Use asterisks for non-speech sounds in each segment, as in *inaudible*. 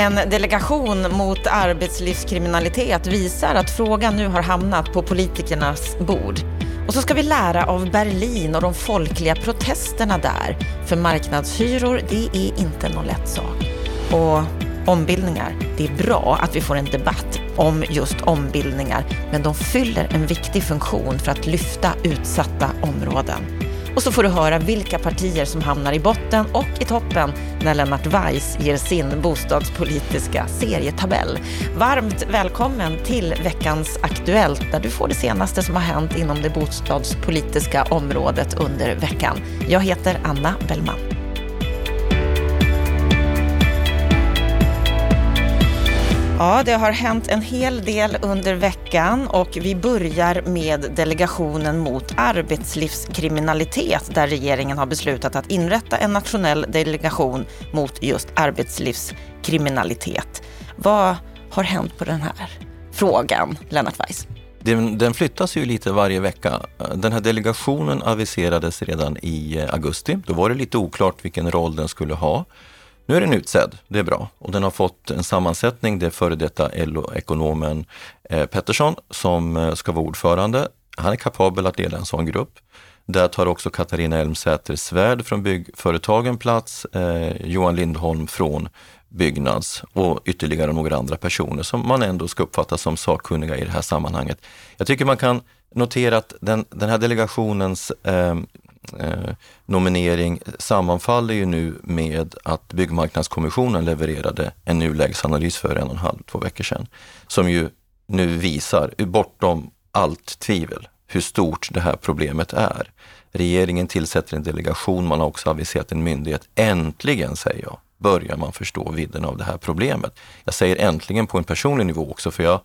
En delegation mot arbetslivskriminalitet visar att frågan nu har hamnat på politikernas bord. Och så ska vi lära av Berlin och de folkliga protesterna där. För marknadshyror, det är inte någon lätt sak. Och ombildningar, det är bra att vi får en debatt om just ombildningar, men de fyller en viktig funktion för att lyfta utsatta områden. Och så får du höra vilka partier som hamnar i botten och i toppen när Lennart Weiss ger sin bostadspolitiska serietabell. Varmt välkommen till veckans Aktuellt där du får det senaste som har hänt inom det bostadspolitiska området under veckan. Jag heter Anna Bellman. Ja, det har hänt en hel del under veckan och vi börjar med delegationen mot arbetslivskriminalitet där regeringen har beslutat att inrätta en nationell delegation mot just arbetslivskriminalitet. Vad har hänt på den här frågan, Lennart Weiss? Den, den, flyttas ju lite varje vecka. Den här delegationen aviserades redan i augusti. Då var det lite oklart vilken roll den skulle ha. Nu är den utsedd, det är bra. Och den har fått en sammansättning. Det är före detta LO-ekonomen eh, Pettersson som eh, ska vara ordförande. Han är kapabel att leda en sån grupp. Där tar också Katarina Elmsäter Svärd från Byggföretagen plats, eh, Johan Lindholm från Byggnads och ytterligare några andra personer som man ändå ska uppfatta som sakkunniga i det här sammanhanget. Jag tycker man kan notera att den, den här delegationens eh, eh, nominering sammanfaller ju nu med att Byggmarknadskommissionen levererade en nulägesanalys för en och en halv, två veckor sedan. Som ju nu visar, bortom allt tvivel, hur stort det här problemet är. Regeringen tillsätter en delegation, man har också aviserat en myndighet. Äntligen, säger jag, börjar man förstå vidden av det här problemet. Jag säger äntligen på en personlig nivå också, för jag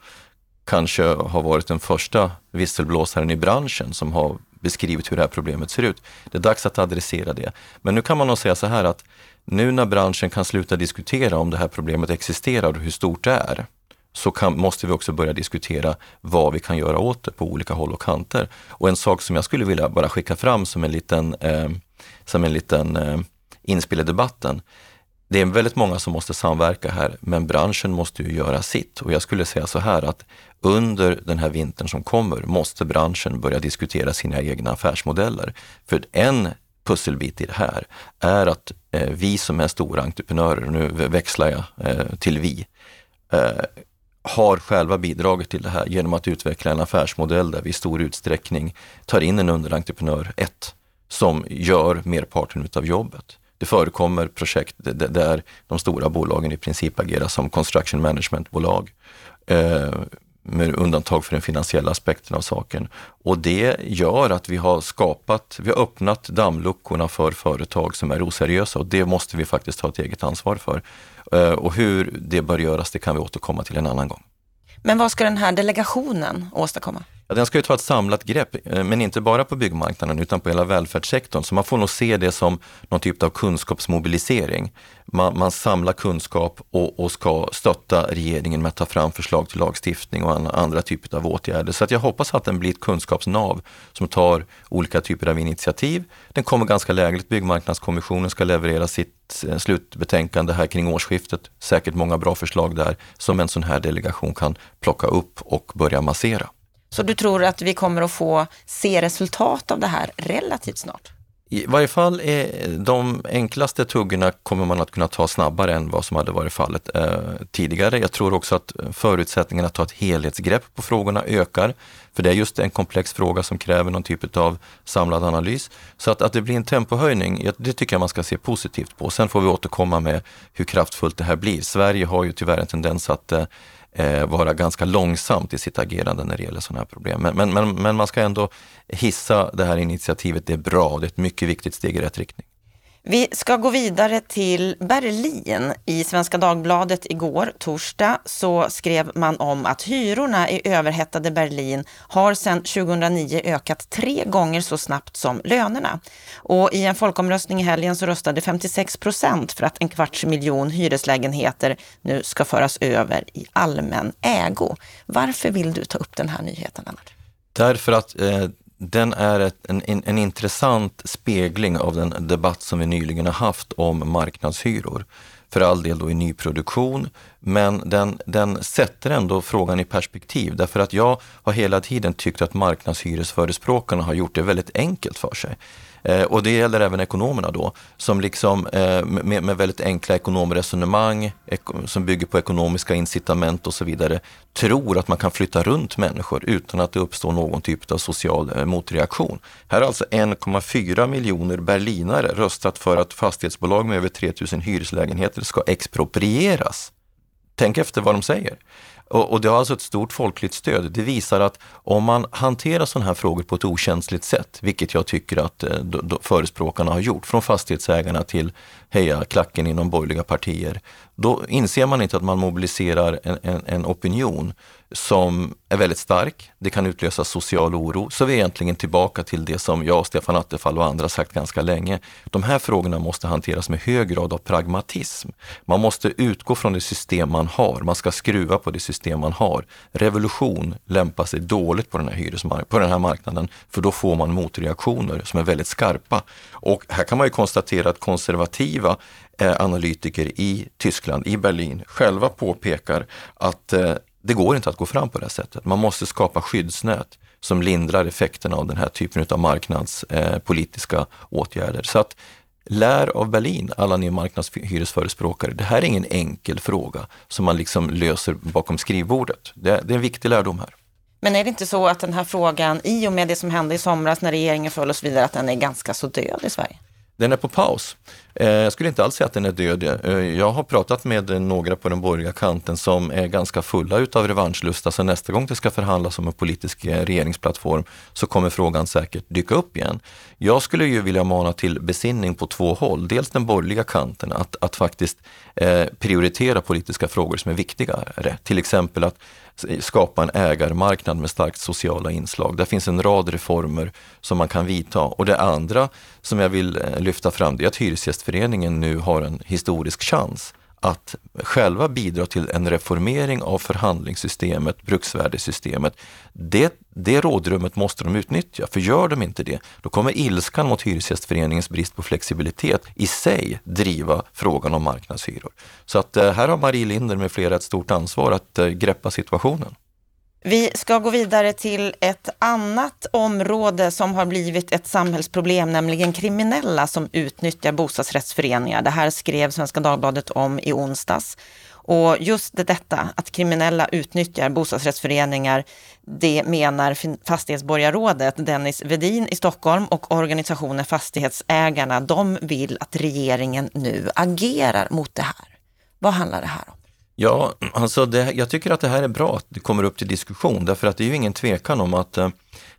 kanske har varit den första visselblåsaren i branschen som har beskrivit hur det här problemet ser ut. Det är dags att adressera det. Men nu kan man nog säga så här att nu när branschen kan sluta diskutera om det här problemet existerar och hur stort det är, så kan, måste vi också börja diskutera vad vi kan göra åt det på olika håll och kanter. Och en sak som jag skulle vilja bara skicka fram som en liten, eh, som en liten eh, inspel i debatten, det är väldigt många som måste samverka här, men branschen måste ju göra sitt. Och jag skulle säga så här att under den här vintern som kommer måste branschen börja diskutera sina egna affärsmodeller. För en pusselbit i det här är att eh, vi som är stora entreprenörer, nu växlar jag eh, till vi, eh, har själva bidragit till det här genom att utveckla en affärsmodell där vi i stor utsträckning tar in en underentreprenör, 1 som gör merparten av jobbet. Det förekommer projekt där de stora bolagen i princip agerar som construction management-bolag eh, med undantag för den finansiella aspekten av saken. Och det gör att vi har skapat, vi har öppnat dammluckorna för företag som är oseriösa och det måste vi faktiskt ta ett eget ansvar för. Eh, och hur det bör göras, det kan vi återkomma till en annan gång. Men vad ska den här delegationen åstadkomma? Ja, den ska ju ta ett samlat grepp, eh, men inte bara på byggmarknaden utan på hela välfärdssektorn. Så man får nog se det som någon typ av kunskapsmobilisering. Man, man samlar kunskap och, och, ska stötta regeringen med att ta fram förslag till lagstiftning och andra typer av åtgärder. Så att jag hoppas att den blir ett kunskapsnav som tar olika typer av initiativ. Den kommer ganska lägligt. Byggmarknadskommissionen ska leverera sitt eh, slutbetänkande här kring årsskiftet. Säkert många bra förslag där som en sån här delegation kan plocka upp och börja massera. Så du tror att vi kommer att få se resultat av det här relativt snart? I varje fall är de enklaste tuggorna kommer man att kunna ta snabbare än vad som hade varit fallet eh, tidigare. Jag tror också att förutsättningarna att ta ett helhetsgrepp på frågorna ökar. För det är just en komplex fråga som kräver någon typ av samlad analys. Så att, att det blir en tempohöjning, det tycker jag man ska se positivt på. Sen får vi återkomma med hur kraftfullt det här blir. Sverige har ju tyvärr en tendens att eh, eh, vara ganska långsamt i sitt agerande när det gäller sådana här problem. Men, men, men, men man ska ändå hissa det här initiativet, det är bra, det är ett mycket viktigt steg i rätt riktning. Vi ska gå vidare till Berlin. I Svenska Dagbladet igår, torsdag, så skrev man om att hyrorna i överhettade Berlin har sedan 2009 ökat tre gånger så snabbt som lönerna. Och i en folkomröstning i helgen så röstade 56 procent för att en kvarts miljon hyreslägenheter nu ska föras över i allmän ägo. Varför vill du ta upp den här nyheten, Lennart? Därför att eh den är ett, en, en, en, intressant spegling av den debatt som vi nyligen har haft om marknadshyror. för all del då i nyproduktion, men den, den sätter ändå frågan i perspektiv därför att jag har hela tiden tyckt att marknadshyresförespråkarna har gjort det väldigt enkelt för sig. Eh, och det gäller även ekonomerna då, som liksom eh, med, med, väldigt enkla ekonomresonemang som bygger på ekonomiska incitament och så vidare, tror att man kan flytta runt människor utan att det uppstår någon typ av social eh, motreaktion. Här har alltså 1,4 miljoner berlinare röstat för att fastighetsbolag med över 3000 hyreslägenheter ska exproprieras. Tänk efter vad de säger. Och, och, det har alltså ett stort folkligt stöd. Det visar att om man hanterar sådana här frågor på ett okänsligt sätt, vilket jag tycker att eh, då förespråkarna har gjort, från fastighetsägarna till heja klacken inom borgerliga partier, då inser man inte att man mobiliserar en, en, en opinion som är väldigt stark. Det kan utlösa social oro. Så vi är egentligen tillbaka till det som jag, Stefan Attefall och andra sagt ganska länge. De här frågorna måste hanteras med hög grad av pragmatism. Man måste utgå från det system man har. Man ska skruva på det system man har. Revolution lämpar sig dåligt på den här, hyresmark- på den här marknaden för då får man motreaktioner som är väldigt skarpa. Och här kan man ju konstatera att konservativa eh, analytiker i Tyskland, i Berlin, själva påpekar att eh, det går inte att gå fram på det här sättet. Man måste skapa skyddsnät som lindrar effekterna av den här typen av marknadspolitiska eh, åtgärder. Så att lär av Berlin, alla ni marknadshyresförespråkare. Det här är ingen enkel fråga som man liksom löser bakom skrivbordet. Det, det är en viktig lärdom här. Men är det inte så att den här frågan, i och med det som hände i somras när regeringen föll och så vidare, att den är ganska så död i Sverige? Den är på paus. Eh, jag skulle inte alls säga att den är död. Eh, jag har pratat med några på den borgerliga kanten som är ganska fulla utav revanschlusta, så alltså, nästa gång det ska förhandlas om en politisk eh, regeringsplattform så kommer frågan säkert dyka upp igen. Jag skulle ju vilja mana till besinning på två håll. Dels den borgerliga kanten, att, att faktiskt prioritera politiska frågor som är viktigare. Till exempel att skapa en ägarmarknad med starkt sociala inslag. Där finns en rad reformer som man kan vidta. Och det andra som jag vill lyfta fram det är att Hyresgästföreningen nu har en historisk chans att själva bidra till en reformering av förhandlingssystemet, bruksvärdesystemet. Det, det rådrummet måste de utnyttja, för gör de inte det, då kommer ilskan mot Hyresgästföreningens brist på flexibilitet i sig driva frågan om marknadshyror. Så att eh, här har Marie Linder med flera ett stort ansvar att eh, greppa situationen. Vi ska gå vidare till ett annat område som har blivit ett samhällsproblem, nämligen kriminella som utnyttjar bostadsrättsföreningar. Det här skrev Svenska Dagbladet om i onsdags. Och just detta, att kriminella utnyttjar bostadsrättsföreningar, det menar Fastighetsborgarrådet Dennis Vedin i Stockholm och organisationen Fastighetsägarna. De vill att regeringen nu agerar mot det här. Vad handlar det här om? Ja, alltså det, jag tycker att det här är bra att det kommer upp till diskussion därför att det är ju ingen tvekan om att eh,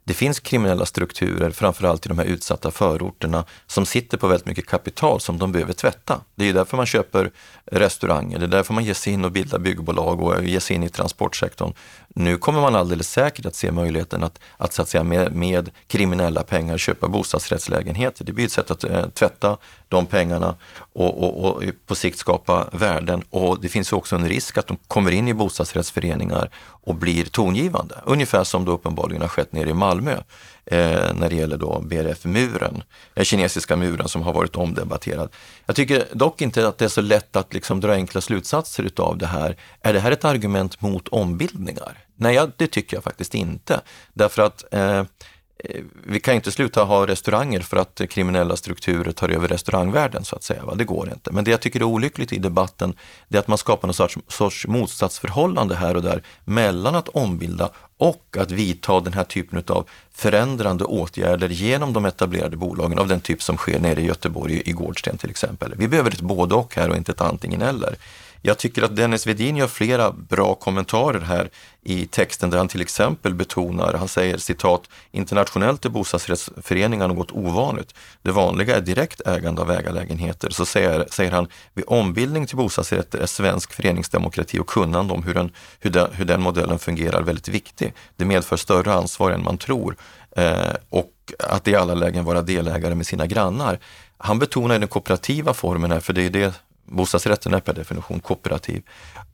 det finns kriminella strukturer, framförallt i de här utsatta förorterna, som sitter på väldigt mycket kapital som de behöver tvätta. Det är därför man köper restauranger, det är därför man ger sig in och bildar byggbolag och ger sig in i transportsektorn. Nu kommer man alldeles säkert att se möjligheten att, att, så att säga, med, med kriminella pengar köpa bostadsrättslägenheter. Det blir ett sätt att eh, tvätta de pengarna och, och, och, på sikt skapa värden. Och det finns också en risk att de kommer in i bostadsrättsföreningar och blir tongivande. Ungefär som det uppenbarligen har skett nere i Malmö eh, när det gäller då BRF-muren, den eh, kinesiska muren som har varit omdebatterad. Jag tycker dock inte att det är så lätt att liksom dra enkla slutsatser utav det här. Är det här ett argument mot ombildningar? Nej, det tycker jag faktiskt inte. Därför att eh, Eh, vi kan inte sluta ha restauranger för att kriminella strukturer tar över restaurangvärlden så att säga. Va? Det går inte. Men det jag tycker är olyckligt i debatten, det är att man skapar någon sorts, sorts motsatsförhållande här och där mellan att ombilda och att vidta den här typen av förändrande åtgärder genom de etablerade bolagen av den typ som sker nere i Göteborg i Gårdsten till exempel. Vi behöver ett både och här och inte ett antingen eller. Jag tycker att Dennis Vedin gör flera bra kommentarer här i texten där han till exempel betonar, han säger citat, internationellt är bostadsrättsföreningar något ovanligt. Det vanliga är direkt ägande av ägarlägenheter. Så säger, säger han, vid ombildning till bostadsrätter är svensk föreningsdemokrati och kunnande om hur den, hur den, hur den modellen fungerar väldigt viktig. Det medför större ansvar än man tror eh, och att i alla lägen vara delägare med sina grannar. Han betonar den kooperativa formen här, för det är det Bostadsrätten är per definition kooperativ.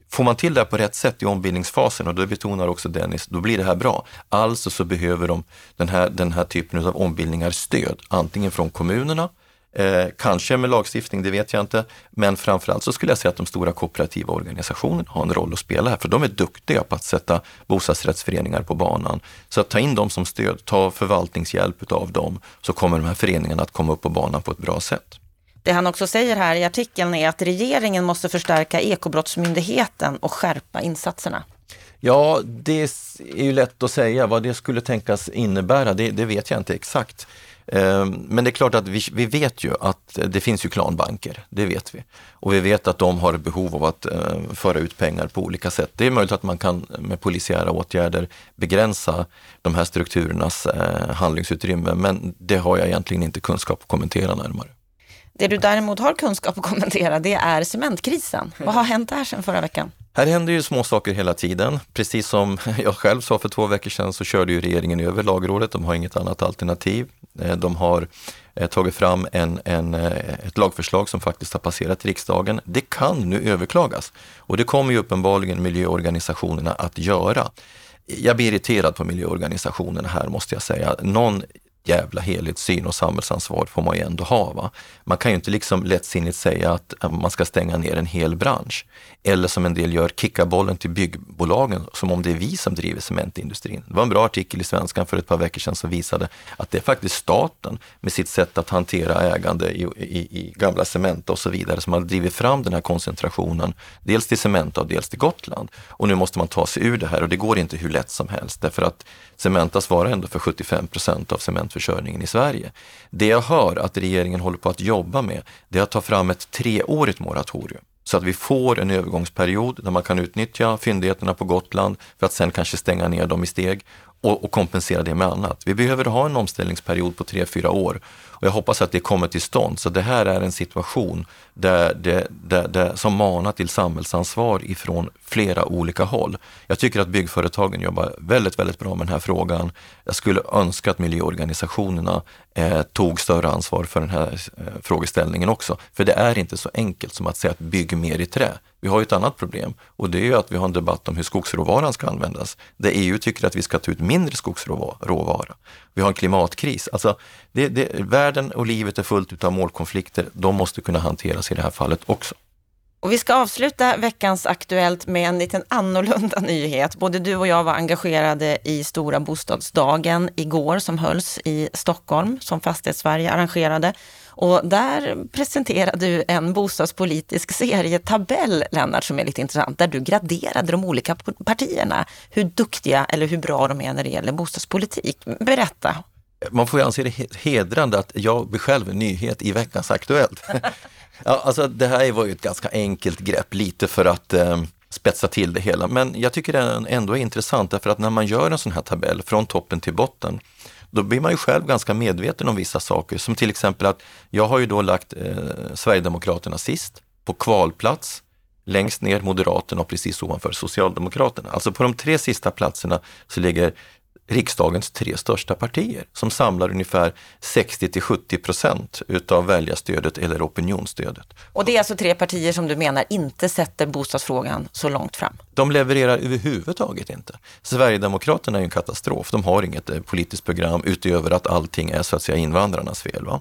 Får man till det på rätt sätt i ombildningsfasen, och det betonar också Dennis, då blir det här bra. Alltså så behöver de den här, den här typen av ombildningar stöd, antingen från kommunerna Eh, kanske med lagstiftning, det vet jag inte. Men framförallt så skulle jag säga att de stora kooperativa organisationerna har en roll att spela här, för de är duktiga på att sätta bostadsrättsföreningar på banan. Så att ta in dem som stöd, ta förvaltningshjälp av dem, så kommer de här föreningarna att komma upp på banan på ett bra sätt. Det han också säger här i artikeln är att regeringen måste förstärka Ekobrottsmyndigheten och skärpa insatserna. Ja, det är ju lätt att säga. Vad det skulle tänkas innebära, det, det vet jag inte exakt. Ehm, men det är klart att vi, vi, vet ju att det finns ju klanbanker, det vet vi. Och vi vet att de har behov av att ehm, föra ut pengar på olika sätt. Det är möjligt att man kan med polisiära åtgärder begränsa de här strukturernas eh, handlingsutrymme, men det har jag egentligen inte kunskap att kommentera närmare. Det du däremot har kunskap att kommentera, det är cementkrisen. Vad har hänt där sedan förra veckan? Här händer ju små saker hela tiden. Precis som *laughs* jag själv sa för två veckor sedan så körde ju regeringen över lagrådet. De har inget annat alternativ. Eh, de har eh, tagit fram en, en, eh, ett lagförslag som faktiskt har passerat riksdagen. Det kan nu överklagas och det kommer ju uppenbarligen miljöorganisationerna att göra. Jag blir irriterad på miljöorganisationerna här måste jag säga. Någon jävla helhetssyn och samhällsansvar får man ju ändå ha. Va? Man kan ju inte liksom lättsinnigt säga att man ska stänga ner en hel bransch. Eller som en del gör, kicka bollen till byggbolagen som om det är vi som driver cementindustrin. Det var en bra artikel i Svenskan för ett par veckor sedan som visade att det är faktiskt staten med sitt sätt att hantera ägande i, i, i gamla Cementa och så vidare som har drivit fram den här koncentrationen. Dels till Cementa och dels till Gotland. Och nu måste man ta sig ur det här och det går inte hur lätt som helst därför att Cementa svarar ändå för 75 procent av cementförsörjningen i Sverige. Det jag hör att regeringen håller på att jobba med, det är att ta fram ett treårigt moratorium så att vi får en övergångsperiod där man kan utnyttja fyndigheterna på Gotland för att sen kanske stänga ner dem i steg och, och kompensera det med annat. Vi behöver ha en omställningsperiod på tre fyra år och jag hoppas att det kommer till stånd. Så det här är en situation där det, där, där, som manar till samhällsansvar ifrån flera olika håll. Jag tycker att byggföretagen jobbar väldigt, väldigt bra med den här frågan. Jag skulle önska att miljöorganisationerna eh, tog större ansvar för den här eh, frågeställningen också. För det är inte så enkelt som att säga att bygg mer i trä. Vi har ju ett annat problem och det är ju att vi har en debatt om hur skogsråvaran ska användas. Där EU tycker att vi ska ta ut mindre skogsråvara. Vi har en klimatkris. Alltså, det, det, världen och livet är fullt av målkonflikter. De måste kunna hanteras i det här fallet också. Och vi ska avsluta veckans Aktuellt med en liten annorlunda *laughs* nyhet. Både du och jag var engagerade i Stora bostadsdagen igår som hölls i Stockholm, som Fastighetssverige arrangerade. Och där presenterade du en bostadspolitisk serietabell, Lennart, som är lite intressant, där du graderade de olika partierna, hur duktiga eller hur bra de är när det gäller bostadspolitik. Berätta. Man får ju anse det hedrande att jag blir själv en nyhet i veckans Aktuellt. *laughs* ja, alltså det här var ju ett ganska enkelt grepp, lite för att eh, spetsa till det hela. Men jag tycker det ändå är intressant därför att när man gör en sån här tabell från toppen till botten då blir man ju själv ganska medveten om vissa saker. Som till exempel att jag har ju då lagt eh, Sverigedemokraterna sist, på kvalplats, längst ner Moderaterna och precis ovanför Socialdemokraterna. Alltså på de tre sista platserna så ligger riksdagens tre största partier som samlar ungefär 60 till 70 procent utav väljarstödet eller opinionsstödet. Och det är alltså tre partier som du menar inte sätter bostadsfrågan så långt fram? De levererar överhuvudtaget inte. Sverigedemokraterna är en katastrof. De har inget eh, politiskt program utöver att allting är så att säga invandrarnas fel. Va?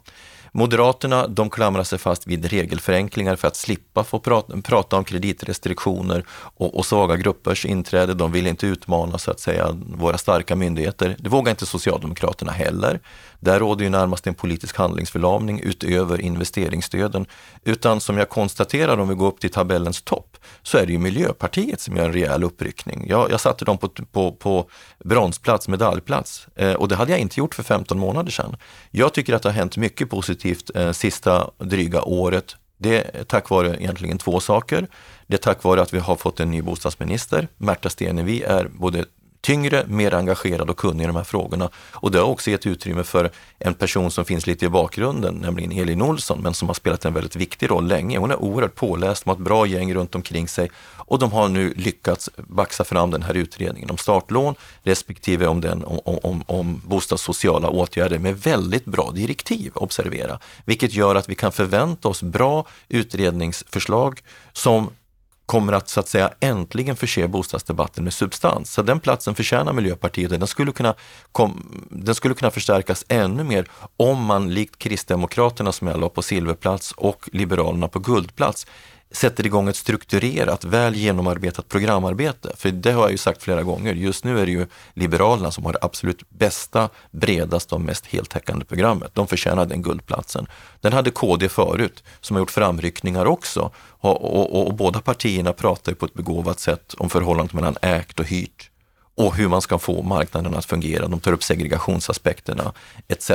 Moderaterna de klamrar sig fast vid regelförenklingar för att slippa få prata, prata om kreditrestriktioner och, och svaga gruppers inträde. De vill inte utmana så att säga våra starka myndigheter. Det vågar inte Socialdemokraterna heller. Där råder ju närmast en politisk handlingsförlamning utöver investeringsstöden. Utan som jag konstaterar om vi går upp till tabellens topp så är det ju Miljöpartiet som gör en rejäl uppryckning. Jag, jag satte dem på, på, på bronsplats, medaljplats eh, och det hade jag inte gjort för 15 månader sedan. Jag tycker att det har hänt mycket positivt eh, sista dryga året. Det är tack vare egentligen två saker. Det är tack vare att vi har fått en ny bostadsminister. Märta Stenevi är både tyngre, mer engagerad och kunnig i de här frågorna. Och det har också gett utrymme för en person som finns lite i bakgrunden, nämligen Elin Olsson, men som har spelat en väldigt viktig roll länge. Hon är oerhört påläst, de har ett bra gäng runt omkring sig och de har nu lyckats baxa fram den här utredningen om startlån respektive om, den, om, om, om bostadssociala åtgärder med väldigt bra direktiv, observera. Vilket gör att vi kan förvänta oss bra utredningsförslag som kommer att så att säga äntligen förse bostadsdebatten med substans. Så den platsen förtjänar Miljöpartiet. Den skulle kunna, kom, den skulle kunna förstärkas ännu mer om man likt Kristdemokraterna som jag la på silverplats och Liberalerna på guldplats sätter igång ett strukturerat, väl genomarbetat programarbete. För det har jag ju sagt flera gånger, just nu är det ju Liberalerna som har det absolut bästa, bredaste och mest heltäckande programmet. De förtjänar den guldplatsen. Den hade KD förut, som har gjort framryckningar också. Och, och, och båda partierna pratar ju på ett begåvat sätt om förhållandet mellan ägt och hyrt och hur man ska få marknaden att fungera. De tar upp segregationsaspekterna etc.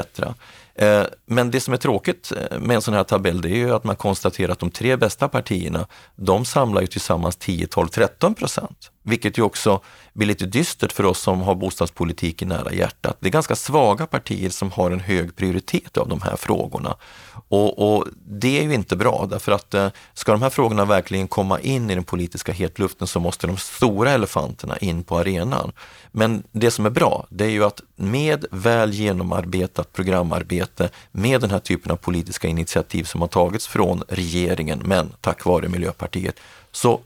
Eh, men det som är tråkigt eh, med en sån här tabell det är ju att man konstaterar att de tre bästa partierna, de samlar ju tillsammans 10, 12, 13 procent. Vilket ju också blir lite dystert för oss som har bostadspolitiken nära hjärtat. Det är ganska svaga partier som har en hög prioritet av de här frågorna. Och, och det är ju inte bra därför att eh, ska de här frågorna verkligen komma in i den politiska hetluften så måste de stora elefanterna in på arenan. Men det som är bra, det är ju att med väl genomarbetat programarbete, med den här typen av politiska initiativ som har tagits från regeringen, men tack vare Miljöpartiet, så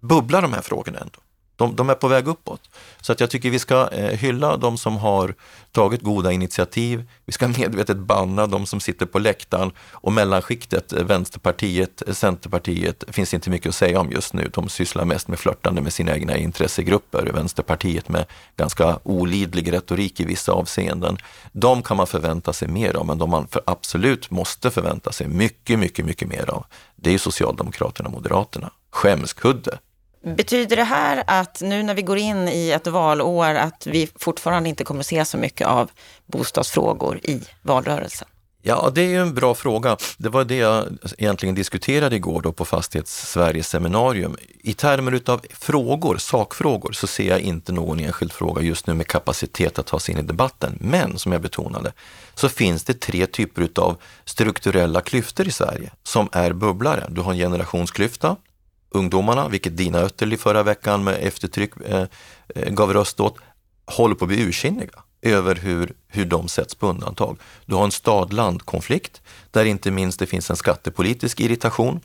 bubblar de här frågorna ändå. De, de, är på väg uppåt. Så att jag tycker vi ska eh, hylla de som har tagit goda initiativ. Vi ska *laughs* medvetet banna de som sitter på läktaren och mellanskiktet, eh, Vänsterpartiet, eh, Centerpartiet, finns inte mycket att säga om just nu. De sysslar mest med flörtande med sina egna intressegrupper. Vänsterpartiet med ganska olidlig retorik i vissa avseenden. De kan man förvänta sig mer av, men de man för absolut måste förvänta sig mycket, mycket, mycket mer av, det är Socialdemokraterna och Moderaterna. Skämskudde Betyder det här att nu när vi går in i ett valår att vi fortfarande inte kommer se så mycket av bostadsfrågor i valrörelsen? Ja, det är ju en bra fråga. Det var det jag egentligen diskuterade igår då på Fastighets Sveriges seminarium. I termer utav frågor, sakfrågor, så ser jag inte någon enskild fråga just nu med kapacitet att ta sig in i debatten. Men som jag betonade, så finns det tre typer utav strukturella klyftor i Sverige som är bubblare. Du har en generationsklyfta, ungdomarna, vilket Dina Ötterli förra veckan med eftertryck eh, eh, gav röst åt, håller på att bli ursinniga över hur, hur de sätts på undantag. Du har en stad-land-konflikt där inte minst det finns en skattepolitisk irritation.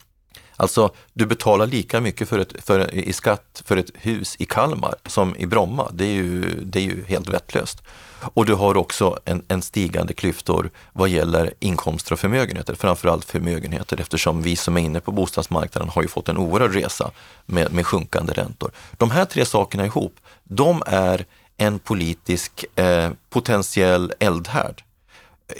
Alltså, du betalar lika mycket för ett, för, i skatt för ett hus i Kalmar som i Bromma. Det är ju, det är ju helt vettlöst. Och du har också en, en stigande klyftor vad gäller inkomster och förmögenheter, framförallt förmögenheter eftersom vi som är inne på bostadsmarknaden har ju fått en oerhörd resa med, med sjunkande räntor. De här tre sakerna ihop, de är en politisk eh, potentiell eldhärd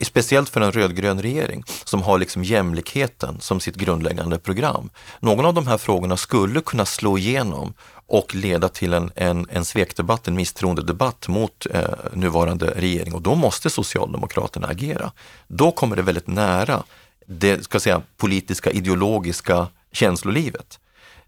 speciellt för en rödgrön regering som har liksom jämlikheten som sitt grundläggande program. Någon av de här frågorna skulle kunna slå igenom och leda till en, en, en svekdebatt, en misstroendedebatt mot eh, nuvarande regering och då måste Socialdemokraterna agera. Då kommer det väldigt nära det ska säga, politiska, ideologiska känslolivet.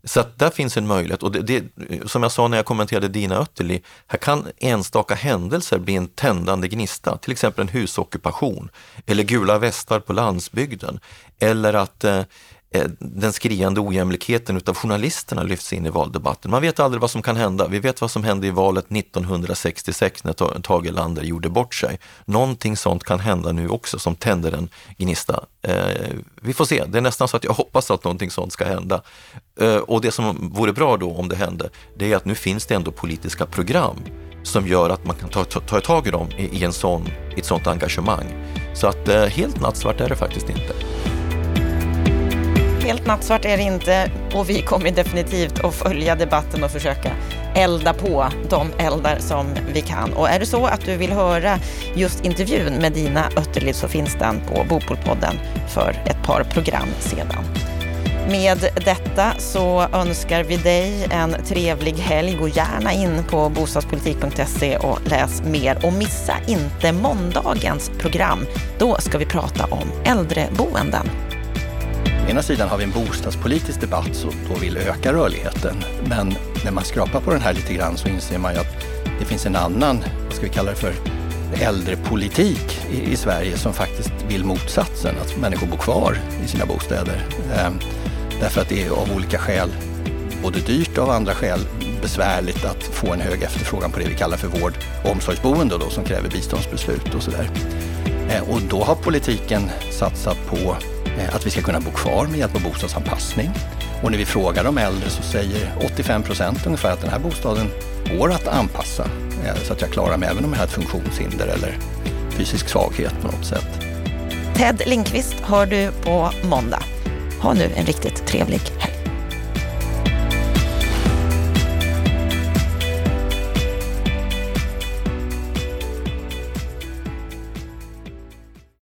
Så att där finns en möjlighet. Och det, det, som jag sa när jag kommenterade Dina Ötterli, här kan enstaka händelser bli en tändande gnista, till exempel en husockupation eller gula västar på landsbygden eller att eh, Eh, den skriande ojämlikheten utav journalisterna lyfts in i valdebatten. Man vet aldrig vad som kan hända. Vi vet vad som hände i valet 1966 när Tage Erlander gjorde bort sig. Någonting sånt kan hända nu också som tänder en gnista. Eh, vi får se. Det är nästan så att jag hoppas att någonting sånt ska hända. Eh, och det som vore bra då om det hände, det är att nu finns det ändå politiska program som gör att man kan ta, ta, ta tag i dem i, i, en sån, i ett sånt engagemang. Så att eh, helt nattsvart är det faktiskt inte helt nattsvart är det inte och vi kommer definitivt att följa debatten och försöka elda på de eldar som vi kan. Och är det så att du vill höra just intervjun med Dina Ötterlid så finns den på Bopolpodden för ett par program sedan. Med detta så önskar vi dig en trevlig helg. Gå gärna in på bostadspolitik.se och läs mer. Och missa inte måndagens program. Då ska vi prata om äldreboenden. Å ena sidan har vi en bostadspolitisk debatt som då vill öka rörligheten. Men när man skrapar på den här lite grann så inser man ju att det finns en annan, vad ska vi kalla det för, äldrepolitik i, i Sverige som faktiskt vill motsatsen, att människor bor kvar i sina bostäder. Ehm, därför att det är av olika skäl både dyrt och av andra skäl besvärligt att få en hög efterfrågan på det vi kallar för vård och omsorgsboende då, som kräver biståndsbeslut och sådär. Ehm, och då har politiken satsat på Eh, att vi ska kunna bo kvar med hjälp av bostadsanpassning. Och när vi frågar de äldre så säger 85 procent ungefär att den här bostaden går att anpassa eh, så att jag klarar mig även om jag har ett funktionshinder eller fysisk svaghet på något sätt. Ted Lindqvist hör du på måndag. Ha nu en riktigt trevlig.